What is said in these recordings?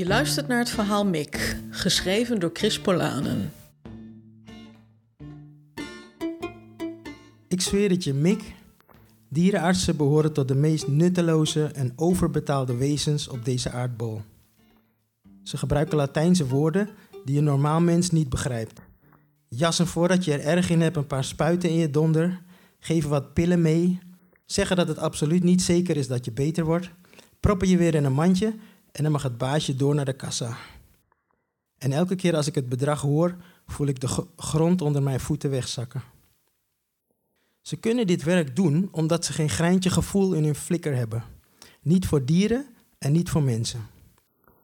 Je luistert naar het verhaal Mik, geschreven door Chris Polanen. Ik zweer het je, Mick. Dierenartsen behoren tot de meest nutteloze en overbetaalde wezens op deze aardbol. Ze gebruiken Latijnse woorden die een normaal mens niet begrijpt. Jassen voordat je er erg in hebt een paar spuiten in je donder, geven wat pillen mee, zeggen dat het absoluut niet zeker is dat je beter wordt, proppen je weer in een mandje en dan mag het baasje door naar de kassa. En elke keer als ik het bedrag hoor, voel ik de grond onder mijn voeten wegzakken. Ze kunnen dit werk doen omdat ze geen greintje gevoel in hun flikker hebben. Niet voor dieren en niet voor mensen.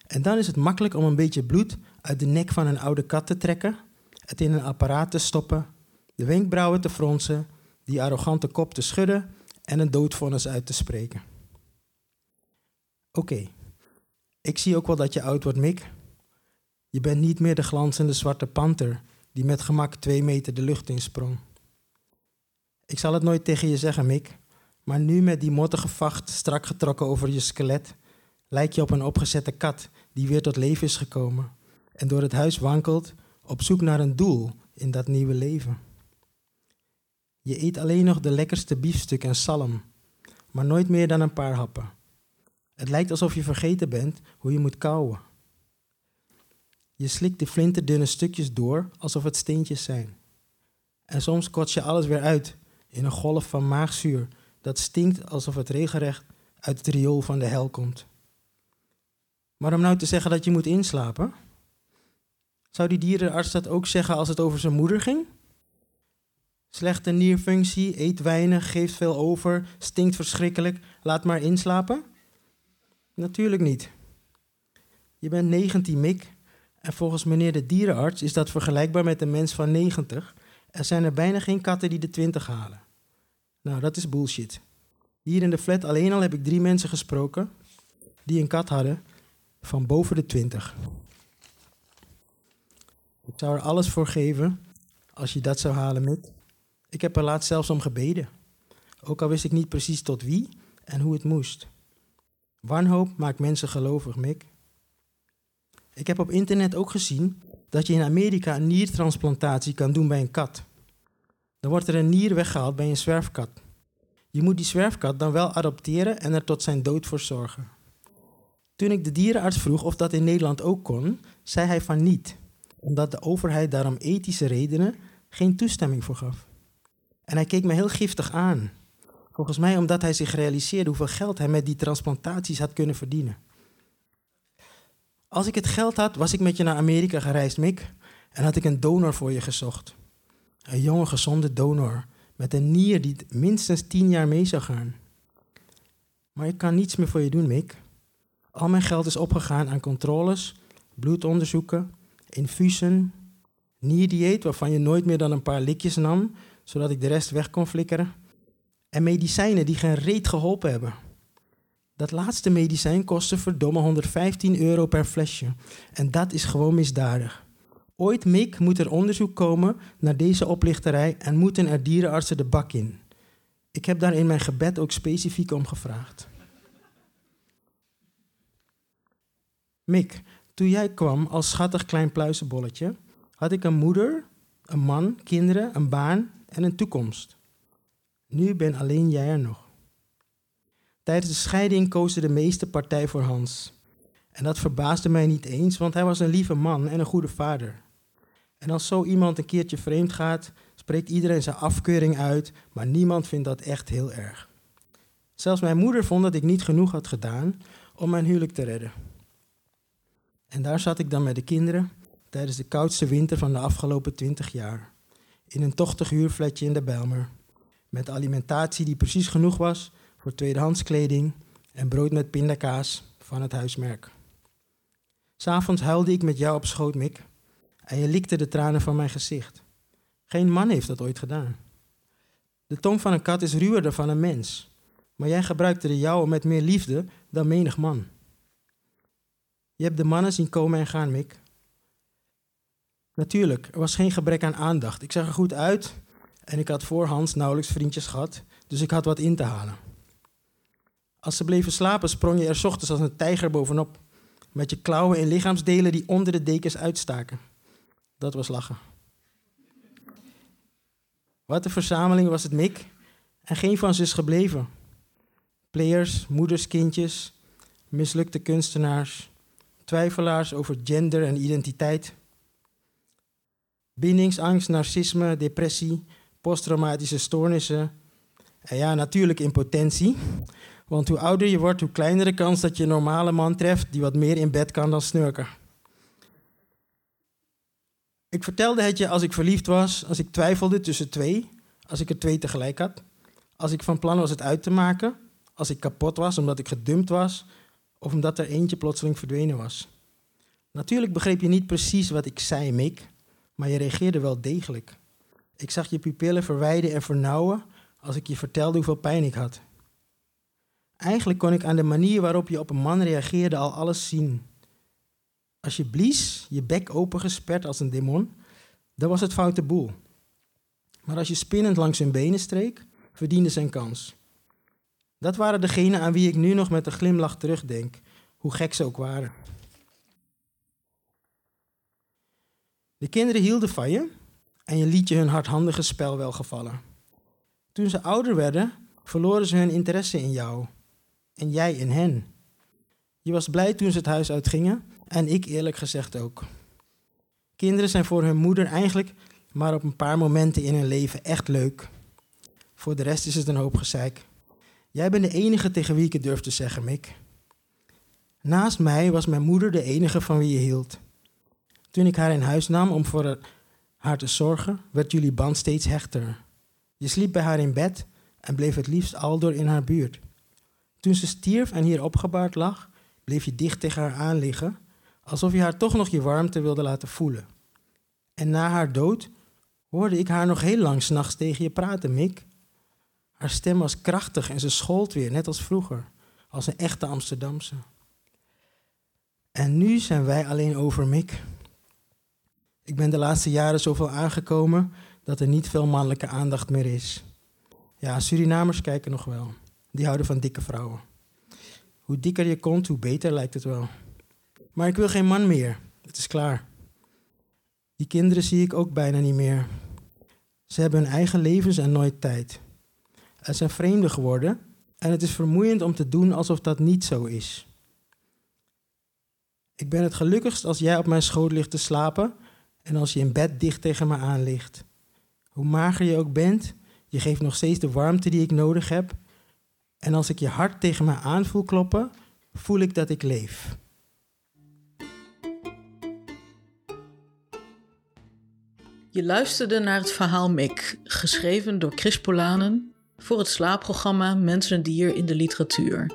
En dan is het makkelijk om een beetje bloed uit de nek van een oude kat te trekken, het in een apparaat te stoppen, de wenkbrauwen te fronsen, die arrogante kop te schudden en een doodvonnis uit te spreken. Oké, ik zie ook wel dat je oud wordt, Mick. Je bent niet meer de glanzende zwarte panter die met gemak twee meter de lucht insprong. Ik zal het nooit tegen je zeggen, Mick, maar nu met die mottige vacht strak getrokken over je skelet, lijk je op een opgezette kat die weer tot leven is gekomen en door het huis wankelt op zoek naar een doel in dat nieuwe leven. Je eet alleen nog de lekkerste biefstuk en salm, maar nooit meer dan een paar happen. Het lijkt alsof je vergeten bent hoe je moet kauwen. Je slikt de flinterdunne stukjes door alsof het steentjes zijn. En soms kots je alles weer uit in een golf van maagzuur dat stinkt alsof het regenrecht uit het riool van de hel komt. Maar om nou te zeggen dat je moet inslapen, zou die dierenarts dat ook zeggen als het over zijn moeder ging? Slechte nierfunctie, eet weinig, geeft veel over, stinkt verschrikkelijk, laat maar inslapen? Natuurlijk niet. Je bent 19 mik en volgens meneer de dierenarts is dat vergelijkbaar met een mens van 90. Er zijn er bijna geen katten die de 20 halen. Nou, dat is bullshit. Hier in de flat alleen al heb ik drie mensen gesproken die een kat hadden van boven de 20. Ik zou er alles voor geven als je dat zou halen, Mick. Ik heb er laatst zelfs om gebeden. Ook al wist ik niet precies tot wie en hoe het moest. Wanhoop maakt mensen gelovig, Mick. Ik heb op internet ook gezien dat je in Amerika een niertransplantatie kan doen bij een kat. Dan wordt er een nier weggehaald bij een zwerfkat. Je moet die zwerfkat dan wel adopteren en er tot zijn dood voor zorgen. Toen ik de dierenarts vroeg of dat in Nederland ook kon, zei hij van niet, omdat de overheid daarom ethische redenen geen toestemming voor gaf. En hij keek me heel giftig aan. Volgens mij omdat hij zich realiseerde hoeveel geld hij met die transplantaties had kunnen verdienen. Als ik het geld had, was ik met je naar Amerika gereisd, Mick, en had ik een donor voor je gezocht. Een jonge, gezonde donor met een nier die minstens tien jaar mee zou gaan. Maar ik kan niets meer voor je doen, Mick. Al mijn geld is opgegaan aan controles, bloedonderzoeken, infusen, nierdieet waarvan je nooit meer dan een paar likjes nam, zodat ik de rest weg kon flikkeren, en medicijnen die geen reet geholpen hebben. Dat laatste medicijn kostte verdomme 115 euro per flesje. En dat is gewoon misdadig. Ooit, Mick, moet er onderzoek komen naar deze oplichterij en moeten er dierenartsen de bak in. Ik heb daar in mijn gebed ook specifiek om gevraagd. Mick, toen jij kwam als schattig klein pluizenbolletje, had ik een moeder, een man, kinderen, een baan en een toekomst. Nu ben alleen jij er nog. Tijdens de scheiding kozen de meeste partij voor Hans. En dat verbaasde mij niet eens, want hij was een lieve man en een goede vader. En als zo iemand een keertje vreemd gaat, spreekt iedereen zijn afkeuring uit, maar niemand vindt dat echt heel erg. Zelfs mijn moeder vond dat ik niet genoeg had gedaan om mijn huwelijk te redden. En daar zat ik dan met de kinderen tijdens de koudste winter van de afgelopen twintig jaar. In een tochtig huurfletje in de Bijlmer. Met alimentatie die precies genoeg was voor tweedehands kleding en brood met pindakaas van het huismerk. S'avonds huilde ik met jou op schoot, Mick, en je likte de tranen van mijn gezicht. Geen man heeft dat ooit gedaan. De tong van een kat is ruwer dan van een mens, maar jij gebruikte de jouwe met meer liefde dan menig man. Je hebt de mannen zien komen en gaan, Mick. Natuurlijk, er was geen gebrek aan aandacht. Ik zag er goed uit en ik had voorhands nauwelijks vriendjes gehad, dus ik had wat in te halen. Als ze bleven slapen, sprong je er ochtends als een tijger bovenop. met je klauwen en lichaamsdelen die onder de dekens uitstaken. Dat was lachen. Wat een verzameling was het Mick en geen van ze is gebleven. Players, moeders, kindjes, mislukte kunstenaars, twijfelaars over gender en identiteit. Bindingsangst, narcisme, depressie, posttraumatische stoornissen. En ja, natuurlijk impotentie. Want hoe ouder je wordt, hoe kleiner de kans dat je een normale man treft die wat meer in bed kan dan snurken. Ik vertelde het je als ik verliefd was, als ik twijfelde tussen twee, als ik er twee tegelijk had, als ik van plan was het uit te maken, als ik kapot was omdat ik gedumpt was of omdat er eentje plotseling verdwenen was. Natuurlijk begreep je niet precies wat ik zei, Mick, maar je reageerde wel degelijk. Ik zag je pupillen verwijden en vernauwen als ik je vertelde hoeveel pijn ik had. Eigenlijk kon ik aan de manier waarop je op een man reageerde al alles zien. Als je blies, je bek opengesperd als een demon, dan was het foute boel. Maar als je spinnend langs hun benen streek, verdiende zijn kans. Dat waren degenen aan wie ik nu nog met een glimlach terugdenk, hoe gek ze ook waren. De kinderen hielden van je en je liet je hun hardhandige spel wel gevallen. Toen ze ouder werden, verloren ze hun interesse in jou en jij in hen. Je was blij toen ze het huis uitgingen en ik eerlijk gezegd ook. Kinderen zijn voor hun moeder eigenlijk maar op een paar momenten in hun leven echt leuk. Voor de rest is het een hoop gezeik. Jij bent de enige tegen wie ik het durf te zeggen, Mick. Naast mij was mijn moeder de enige van wie je hield. Toen ik haar in huis nam om voor haar te zorgen, werd jullie band steeds hechter. Je sliep bij haar in bed en bleef het liefst aldoor in haar buurt. Toen ze stierf en hier opgebaard lag, bleef je dicht tegen haar aan liggen, alsof je haar toch nog je warmte wilde laten voelen. En na haar dood hoorde ik haar nog heel lang s'nachts tegen je praten, Mick. Haar stem was krachtig en ze schold weer, net als vroeger, als een echte Amsterdamse. En nu zijn wij alleen over Mick. Ik ben de laatste jaren zoveel aangekomen dat er niet veel mannelijke aandacht meer is. Ja, Surinamers kijken nog wel. Die houden van dikke vrouwen. Hoe dikker je komt, hoe beter lijkt het wel. Maar ik wil geen man meer. Het is klaar. Die kinderen zie ik ook bijna niet meer. Ze hebben hun eigen levens en nooit tijd. Het zijn vreemden geworden en het is vermoeiend om te doen alsof dat niet zo is. Ik ben het gelukkigst als jij op mijn schoot ligt te slapen en als je in bed dicht tegen me aan ligt. Hoe mager je ook bent, je geeft nog steeds de warmte die ik nodig heb. En als ik je hart tegen me aan voel kloppen, voel ik dat ik leef. Je luisterde naar het verhaal Mick, geschreven door Chris Polanen voor het slaapprogramma Mens en Dier in de Literatuur.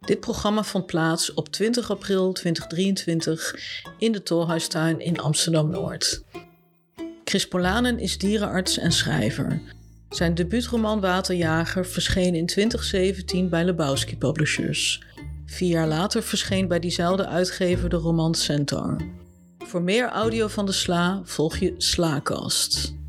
Dit programma vond plaats op 20 april 2023 in de Tolhuistuin in Amsterdam-Noord. Chris Polanen is dierenarts en schrijver. Zijn debuutroman Waterjager verscheen in 2017 bij Lebowski Publishers. Vier jaar later verscheen bij diezelfde uitgever de roman Centaur. Voor meer audio van de Sla volg je Slaakast.